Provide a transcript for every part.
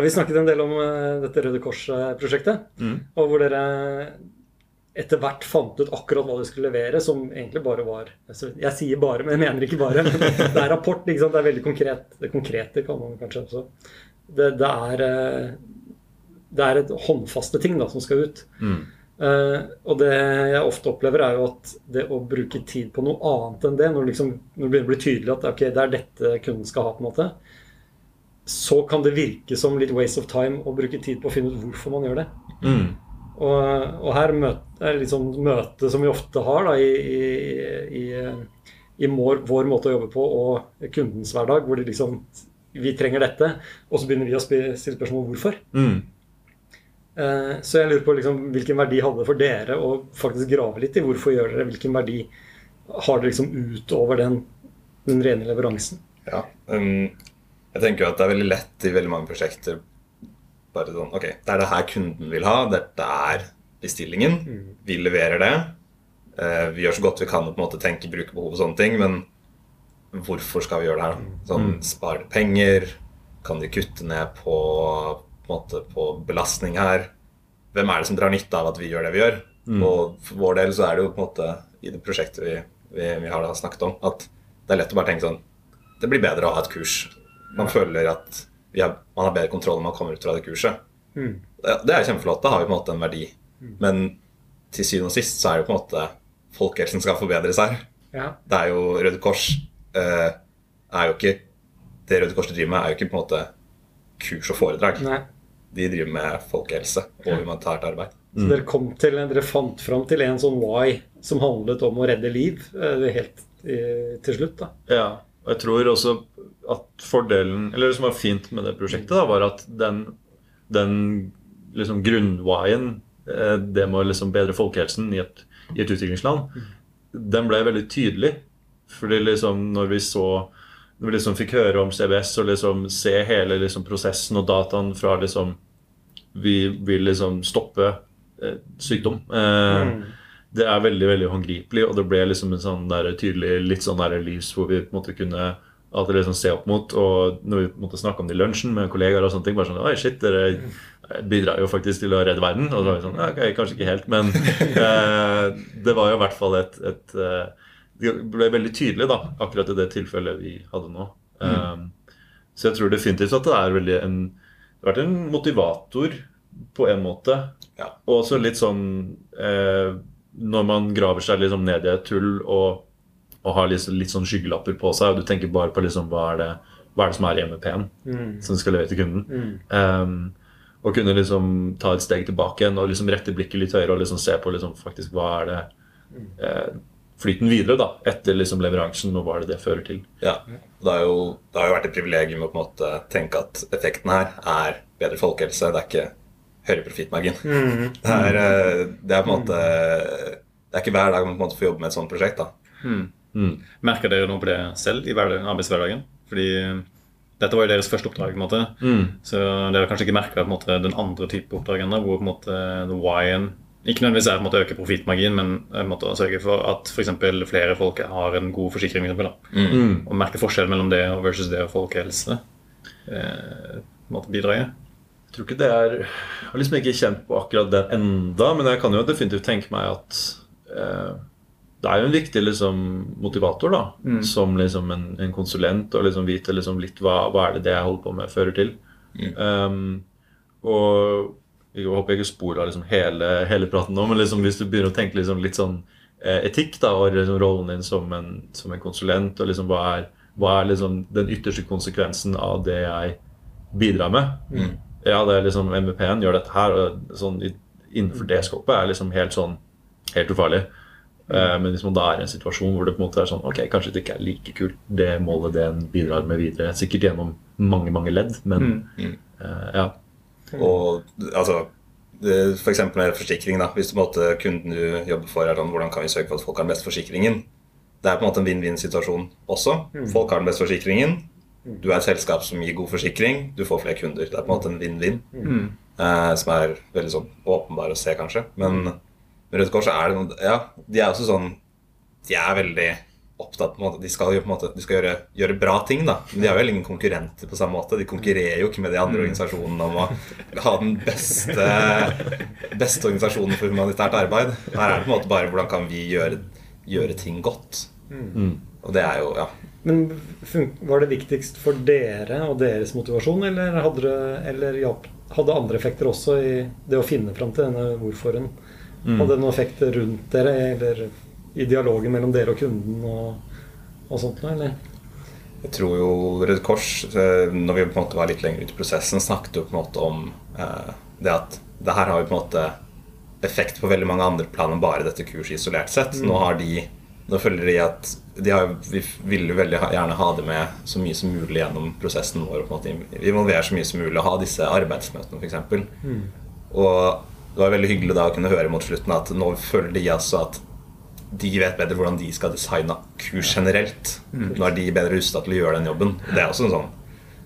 Ja, Vi snakket en del om eh, dette Røde Kors-prosjektet. Mm. Og hvor dere etter hvert fant ut akkurat hva dere skulle levere, som egentlig bare var altså, Jeg sier bare, men jeg mener ikke bare. Det er rapport. ikke sant? Det er veldig konkret. Det konkrete kan man kanskje også. Det, det, er, eh, det er et håndfaste ting da, som skal ut. Mm. Uh, og det jeg ofte opplever, er jo at det å bruke tid på noe annet enn det, når, liksom, når det begynner å bli tydelig at okay, det er dette kunden skal ha, på en måte, så kan det virke som litt waste of time å bruke tid på å finne ut hvorfor man gjør det. Mm. Og, og her møte, er det litt sånn møte som vi ofte har da, i, i, i, i vår, vår måte å jobbe på og kundens hverdag, hvor det liksom vi trenger dette, og så begynner vi å stille spørsmål om hvorfor. Mm. Eh, Så jeg lurer på liksom, hvilken verdi hadde det for dere å faktisk grave litt i hvorfor gjør dere Hvilken verdi har dere liksom utover den, den rene leveransen? Ja. Um, jeg tenker jo at det er veldig lett i veldig mange prosjekter bare sånn Ok, det er det her kunden vil ha. Dette er bestillingen. Vi leverer det. Eh, vi gjør så godt vi kan å på en måte tenke brukerbehov og sånne ting, men hvorfor skal vi gjøre det her? Sånn, Spare penger? Kan de kutte ned på, på, måte, på belastning her? Hvem er det som drar nytte av at vi gjør det vi gjør? Og for vår del så er det jo på en måte i det prosjektet vi, vi, vi har snakket om, at det er lett å bare tenke sånn Det blir bedre å ha et kurs. Man føler at vi har, man har bedre kontroll når man kommer ut fra det kurset. Mm. Det, det er kjempeflott. Da har vi på en måte en verdi. Men til syvende og sist så er det jo på en måte folkehelsen skal forbedres her. Ja. Det er jo Røde Kors eh, er jo ikke Det Røde Kors driver med, er jo ikke på en måte kurs og foredrag. Nei. De driver med folkehelse og humanitært arbeid. Så dere, kom til, dere fant fram til en sånn why som handlet om å redde liv eh, helt eh, til slutt, da. Ja, og jeg tror også at fordelen Eller det som var fint med det prosjektet, da, var at den, den liksom grunnwhyen, eh, det med å liksom bedre folkehelsen i et, i et utviklingsland, den ble veldig tydelig. Fordi liksom når vi så når vi liksom fikk høre om CBS og liksom se hele liksom prosessen og dataen fra liksom Vi vil liksom stoppe eh, sykdom. Eh, det er veldig veldig håndgripelig, og det ble liksom en sånn der tydelig litt sånn der lys hvor vi på en måte kunne alltid liksom se opp mot. Og når vi måtte snakke om det i lunsjen med kollegaer, og sånne ting, bare sånn Oi, shit, dere bidrar jo faktisk til å redde verden. Og så var vi sånn ok, Kanskje ikke helt, men eh, det var jo i hvert fall et, et eh, Det ble veldig tydelig, da, akkurat i det tilfellet vi hadde nå. Um, så jeg tror definitivt at det er veldig en Det har vært en motivator på en måte. Ja. Og også litt sånn eh, Når man graver seg liksom ned i et tull og, og har liksom, litt sånn skyggelapper på seg, og du tenker bare på liksom hva er det, hva er det som er i MVP-en som du skal levere til kunden. Um, og kunne liksom ta et steg tilbake igjen og liksom rette blikket litt høyere og liksom se på liksom faktisk hva er det eh, Flyten videre da, etter liksom leveransen, og hva er det det fører til. Ja. Det har, jo, det har jo vært et privilegium å på en måte tenke at effekten her er bedre folkehelse. Det er ikke høyere profittmargin. Det, er, eh, det er på en måte Det er ikke hver dag man på en måte får jobbe med et sånt prosjekt. da. Merker dere noe på det selv i arbeidshverdagen? Fordi dette var jo deres første oppdrag. på en måte. Så dere har kanskje ikke merka den andre type oppdrag ennå, hvor på en måte the why-en ikke nødvendigvis er på en måte å øke profittmargin, men på en måte å sørge for at for flere folk har en god forsikring. For eksempel, da. Og merke forskjell mellom det og versus det og folkehelse. Eh, bidraget. Jeg tror ikke det er Jeg har liksom ikke kjent på akkurat det enda, men jeg kan jo definitivt tenke meg at eh, det er jo en viktig liksom, motivator, da. Som liksom en, en konsulent, å liksom vite liksom litt hva, hva er det det jeg holder på med, fører til. Um, og jeg håper jeg ikke sporer liksom hele, hele praten nå, men liksom hvis du begynner å tenke liksom litt sånn eh, etikk, da, og liksom rollen din som en, som en konsulent, og liksom hva er, hva er liksom den ytterste konsekvensen av det jeg bidrar med? Ja, det er liksom MVP-en gjør dette her, og sånn innenfor det skoppet er liksom helt sånn helt ufarlig. Eh, Men hvis man da er i en situasjon hvor det på en måte er sånn Ok, kanskje det ikke er like kult, det målet det en bidrar med videre. Sikkert gjennom mange, mange ledd, men eh, ja. Og altså F.eks. For eksempel med forsikring. da, Hvis du på en måte kunden du jobber for, er sånn hvordan kan vi sørge for at folk har den beste forsikringen? Det er på en måte en vinn-vinn-situasjon også. Folk har den beste forsikringen. Du er et selskap som gir god forsikring. Du får flere kunder. Det er på en måte en vinn-vinn. Eh, som er veldig sånn åpenbar å se, kanskje. Men med Røde Kors er det noe Ja, de er også sånn De er veldig opptatt med at de skal, jo på en måte, de skal gjøre, gjøre bra ting, da. Men de har jo ingen konkurrenter på samme måte. De konkurrerer jo ikke med de andre organisasjonene om å ha den beste, beste organisasjonen for humanitært arbeid. Her er det på en måte bare hvordan kan vi gjøre, gjøre ting godt. Og det er jo, ja. Men var det viktigst for dere og deres motivasjon, eller hadde, det, eller hjalp- hadde andre effekter også i det å finne fram til denne hvorfor-en? Hadde det noen effekt rundt dere, eller i dialogen mellom dere og kunden og, og sånt noe, eller? Jeg tror jo Røde Kors, eh, når vi på en måte var litt lenger ute i prosessen, snakket jo på en måte om eh, det at det her har jo på en måte effekt på veldig mange andre plan enn bare dette kurset isolert sett. Nå har de Nå føler de at de har, Vi vil jo veldig gjerne ha det med så mye som mulig gjennom prosessen vår. og på en måte Involvere så mye som mulig og ha disse arbeidsmøtene, f.eks. Og det var veldig hyggelig da å kunne høre mot slutten at nå føler de altså at de vet bedre hvordan de skal designe kurs generelt. Nå er de bedre rusta til å gjøre den jobben. Det er også en sånn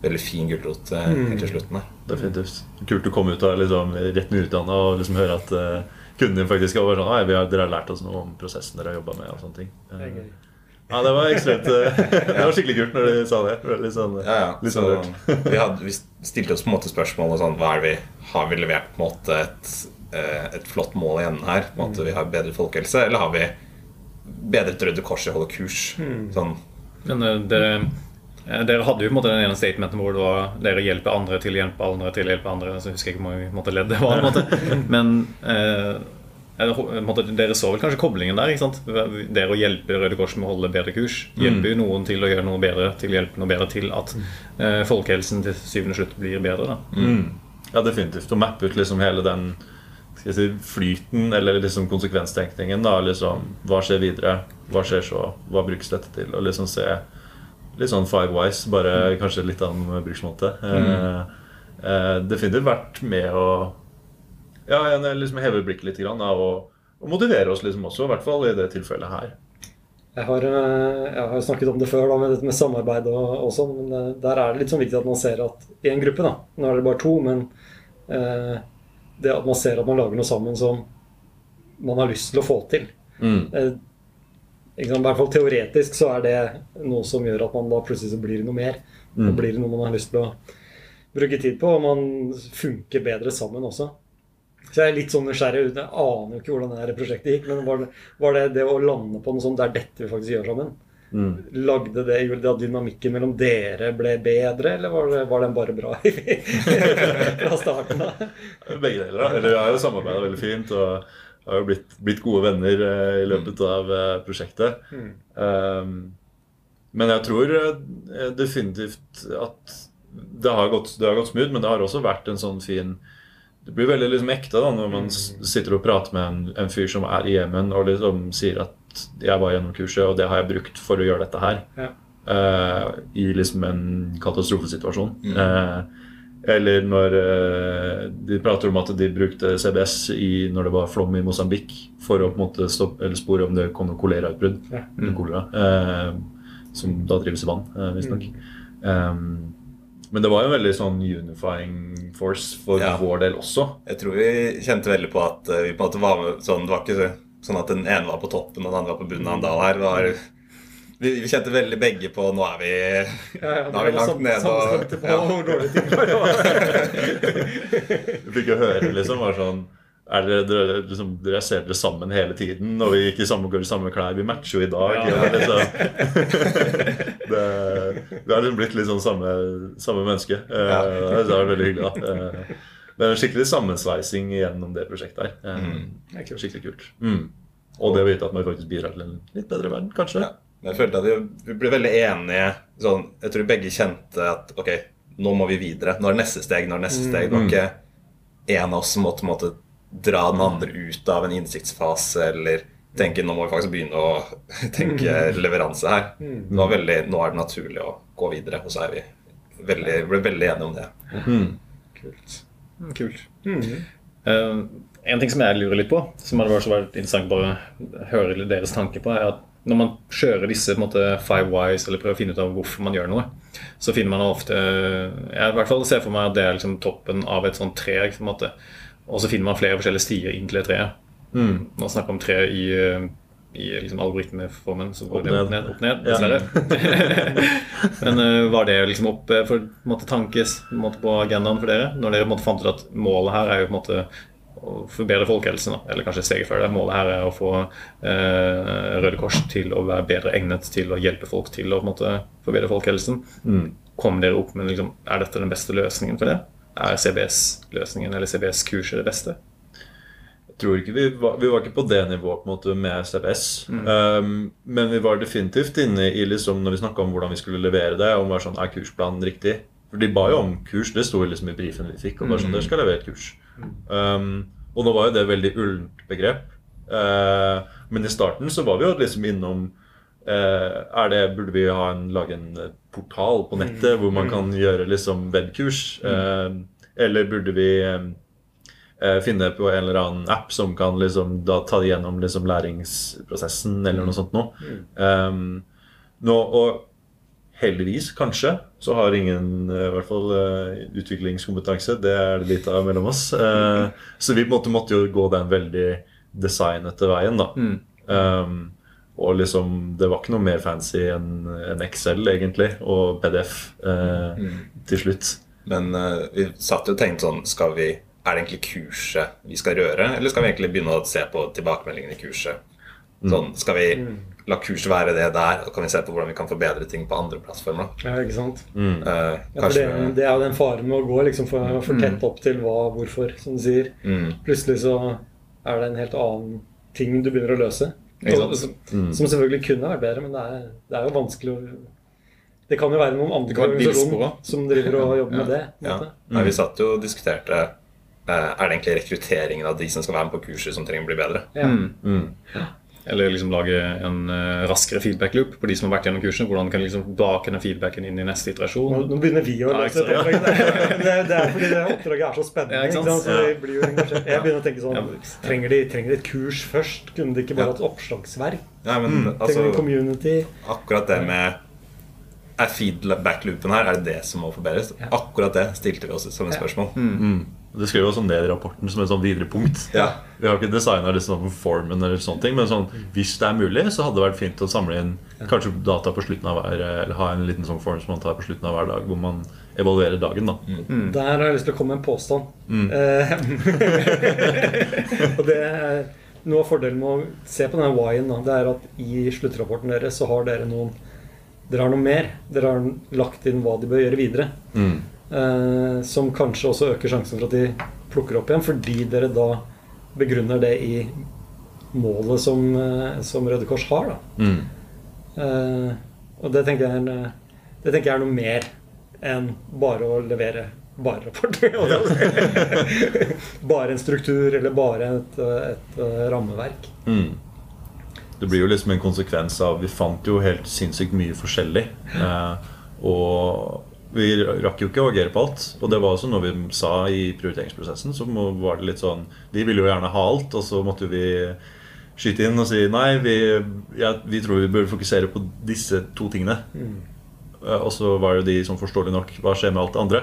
veldig fin gulrot eh, helt til slutten der. Definitivt. Kult å komme ut av liksom, rett nyutdanna og liksom høre at uh, kunden din faktisk var sånn dere har lært oss noe om prosessen dere har jobba med. og sånne ting. Eh, ja, det var ekstremt Det var skikkelig kult når de sa det. Litt sånn, Ja, ja. litt Så sånn rørt. vi, hadde, vi stilte oss på en måte spørsmål og sånn Hva er det vi Har vi levert på en måte et, eh, et flott mål i enden her? På en måte Vi har bedre folkehelse, eller har vi bedret Røde Kors i å holde kurs? Sånn Men eh, dere, eh, dere hadde jo på en måte den ene statementen hvor det var dere hjelper andre til å hjelpe andre til å hjelpe andre. Så husker jeg ikke hvor mange ledd det var. på en måte. Men eh, er det dere så vel kanskje koblingen der? ikke sant? Dere å hjelpe Røde Kors med å holde bedre kurs. Hjelper jo noen til å gjøre noe bedre til å hjelpe noe bedre til at eh, folkehelsen til syvende og slutt blir bedre. da Mm. Ja, definitivt. Å mappe ut liksom hele den si, flyten, eller liksom konsekvenstenkningen. da, liksom, Hva skjer videre? Hva skjer så? Hva brukes dette til? Og liksom se litt sånn five wise, bare kanskje litt annen bruksmåte. Eh, eh, definitivt vært med å ja, jeg liksom hever blikket litt grann, og, og motiverer oss liksom også, i hvert fall i det tilfellet her. Jeg har, eh, jeg har snakket om det før, da, med dette med samarbeid og, og sånn. Men eh, der er det litt sånn viktig at man ser at i en gruppe, da Nå er det bare to, men eh, det at man ser at man lager noe sammen som man har lyst til å få til. Mm. Eh, I hvert fall teoretisk så er det noe som gjør at man da plutselig så blir noe mer. Mm. Da blir det noe man har lyst til å bruke tid på, og man funker bedre sammen også. Så jeg er litt sånn nysgjerrig. Jeg aner jo ikke hvordan det prosjektet gikk, men var det, var det det å lande på noe sånt, det er dette vi faktisk gjør sammen? Mm. Lagde det, Gjorde det at dynamikken mellom dere ble bedre, eller var, det, var den bare bra fra starten av? Begge deler. da. Eller Vi har jo samarbeida veldig fint og har jo blitt, blitt gode venner eh, i løpet av eh, prosjektet. Mm. Um, men jeg tror eh, definitivt at det har, gått, det har gått smooth, men det har også vært en sånn fin Det blir veldig liksom ekte da når man sitter og prater med en, en fyr som er i Jemen og liksom sier at 'jeg var gjennom kurset, og det har jeg brukt for å gjøre dette her'. Ja. Uh, I liksom en katastrofesituasjon. Eh, eller når uh, de prater om at de brukte CBS i, når det var flom i Mosambik, for å på en måte stoppe, eller spore om det kom noe kolerautbrudd. Ja. Mm. kolera, eh, som da drives i vann, visstnok. Um, men det var jo en veldig sånn unifying force for Ja. vår del også. Jeg tror vi kjente veldig på at eh, vi på en måte var med sånn Det var ikke sånn at den ene var på toppen og den andre var på bunnen av en dal her. Var, vi, vi kjente veldig begge på Nå er vi Ja, ja, Nå er vi langt nede og på ja. hvor dårlig ting var. Vi fikk jo høre liksom var sånn er dere, dere, liksom, dere ser dere sammen hele tiden, og vi gikk i samme, går i samme klær. Vi matcher jo i dag. Ja. ja liksom, det, vi har liksom blitt litt sånn samme, samme menneske. Eh, Ja. Det var veldig hyggelig. da. Eh, Det er en skikkelig sammensveising gjennom det prosjektet her. Mm. Det er. Skikkelig kult. Mm. Og det å vite at man faktisk bidrar til en litt bedre verden, kanskje. Ja. Men jeg følte at vi, vi ble veldig enige. Sånn, jeg tror begge kjente at ok, nå må vi videre. Nå er det neste steg. nå er det neste steg. Det var ikke en av oss som måtte, måtte dra den andre ut av en innsiktsfase eller tenke nå må vi faktisk begynne å tenke leveranse her. Det var veldig, nå er det naturlig å gå videre, og så er vi veldig, ble veldig enige om det. Mm. Kult. Mm, Kult. Mm. Eh, en ting som jeg lurer litt på, som hadde vært interessant bare å høre deres tanke på, er at når man kjører disse på en måte, five whys, eller prøver å finne ut av hvorfor man gjør noe, så finner man ofte Jeg i hvert fall ser for meg at det er liksom toppen av et sånt tre. Og så finner man flere forskjellige stier inn til det treet. Mm. Man snakker om tre i, eh, i liksom algoritmeformen så går Opp det opp ned. opp ned Ja. dessverre. Men eh, var det liksom opp eh, for måte, tankes måte, på agendaen for dere? Når dere måte, fant ut at målet her er jo på en måte å forbedre folkehelsen, da. eller kanskje steget før det. Målet her er å få eh, Røde Kors til å være bedre egnet til å hjelpe folk til å på en måte, forbedre folkehelsen. Kom dere opp med liksom, er dette den beste løsningen for det? Er CBS-løsningen eller CBS-kurset det beste? Tror ikke vi var, vi var ikke på det nivået på en måte med CBS. Um, men vi var definitivt inne i liksom, når vi snakka om hvordan vi skulle levere det. Om var sånn, er kursplanen riktig? For de ba jo om kurs. Det sto liksom i brifen vi fikk. og bare sånn, dere skal levere et kurs. Um, og nå var jo det et veldig ullent begrep. Uh, men i starten så var vi jo liksom innom Uh, er det, Burde vi ha en, lage en eh, portal på nettet hvor man kan gjøre liksom webkurs? Uh, eller burde vi eh, finne på en eller annen app som kan liksom da ta det gjennom liksom læringsprosessen, eller noe sånt noe? Um, nå, og heldigvis, kanskje, så har ingen eh, i hvert fall eh, utviklingskompetanse. Det er det litt av mellom oss. Eh, så vi på en måte måtte jo gå den veldig designete veien, da. Um, og liksom, det var ikke noe mer fancy enn en Excel, egentlig, og PDF eh, til slutt. Men uh, vi satt jo og tenkte sånn skal vi, Er det egentlig kurset vi skal røre, eller skal vi egentlig begynne å se på tilbakemeldingene i kurset? Sånn, Skal vi la kurset være det der, og kan vi se på hvordan vi kan forbedre ting på andre plattformer? Ja, ikke sant? Eh, Ja, det, det er jo den faren med å gå liksom for, for tett opp til hva, hvorfor, som du sier. mm, Plutselig så er det en helt annen ting du begynner å løse. Ikke sant? Som, som selvfølgelig kunne vært bedre, men det er, det er jo vanskelig å Det kan jo være noen andre organisasjoner som driver og jobber med det. ja. Nei, vi satt jo og diskuterte Er det egentlig rekrutteringen av de som skal være med på kurset, som trenger å bli bedre? Ja. Mm. Eller liksom lage en eh, raskere feedback loop på de som har vært gjennom kursen. Hvordan kan liksom bake den feedbacken inn i neste iterasjon. nå begynner vi å løse ja, sant? et oppdrag. Det, det er fordi det oppdraget er så spennende. Ja, ikke ikke sant? vi blir jo engasjert. Jeg begynner å tenke sånn Trenger de, trenger de et kurs først? Kunne de ikke bare hatt et oppslagsverk? Ja, men Trenger de altså, community? akkurat det med Er feedback-loopen her, er det det som må forbedres? Akkurat det stilte vi oss som et spørsmål. Det skrev også ned i rapporten som et sånn videre punkt. Ja. Vi har ikke designa liksom formen, eller sånne ting, men sånn, hvis det er mulig, så hadde det vært fint å samle inn kanskje data på slutten av hver Eller ha en liten sånn form som man tar på slutten av hver dag, hvor man evaluerer dagen. da Der har jeg lyst til å komme med en påstand. Mm. og det er Noe av fordelen med å se på denne Y-en, det er at i sluttrapporten deres så har dere noen Dere har noe mer. Dere har lagt inn hva de bør gjøre videre. Mm. Eh, som kanskje også øker sjansen for at de plukker opp igjen, fordi dere da begrunner det i målet som, eh, som Røde Kors har. da Mm. Eh, og det tenker, jeg eh, det tenker jeg er noe mer enn bare å levere bare rapporter. bare en struktur eller bare et, et, et, eh, rammeverk. Mm. Det blir jo liksom en konsekvens av Vi fant jo helt sinnssykt mye forskjellig. Eh, og vi rakk jo ikke å agere på alt. Og det var også noe vi sa i prioriteringsprosessen. Så var det litt sånn Vi ville jo gjerne ha alt, og så måtte vi skyte inn og si nei, vi, ja, vi tror vi bør fokusere på disse to tingene. Mm. Og så var jo de som forståelig nok Hva skjer med alt det andre?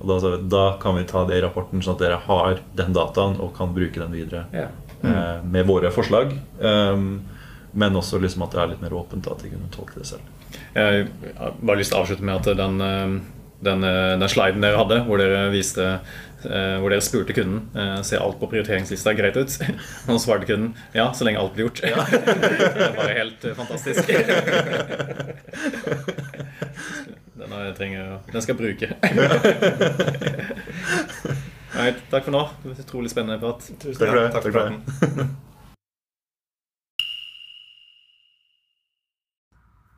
Og da sa vi da kan vi ta det i rapporten, sånn at dere har den dataen og kan bruke den videre Ja. eh, med våre forslag. Um, men også liksom at det er litt mer åpent, at de kunne tolke det selv. Jeg har bare lyst til å avslutte med at den, eh, den, eh, den sliden dere hadde, hvor dere viste eh, hvor dere spurte kunden eh, ser alt på prioriteringslista greit ut. Og så svarte kunden ja, så lenge alt blir gjort. det er bare helt fantastisk. Den, jeg trenger, den skal jeg bruke. Right, takk for nå. Utrolig spennende prat. Tusen Takk for det. Takk for Takk for det. praten.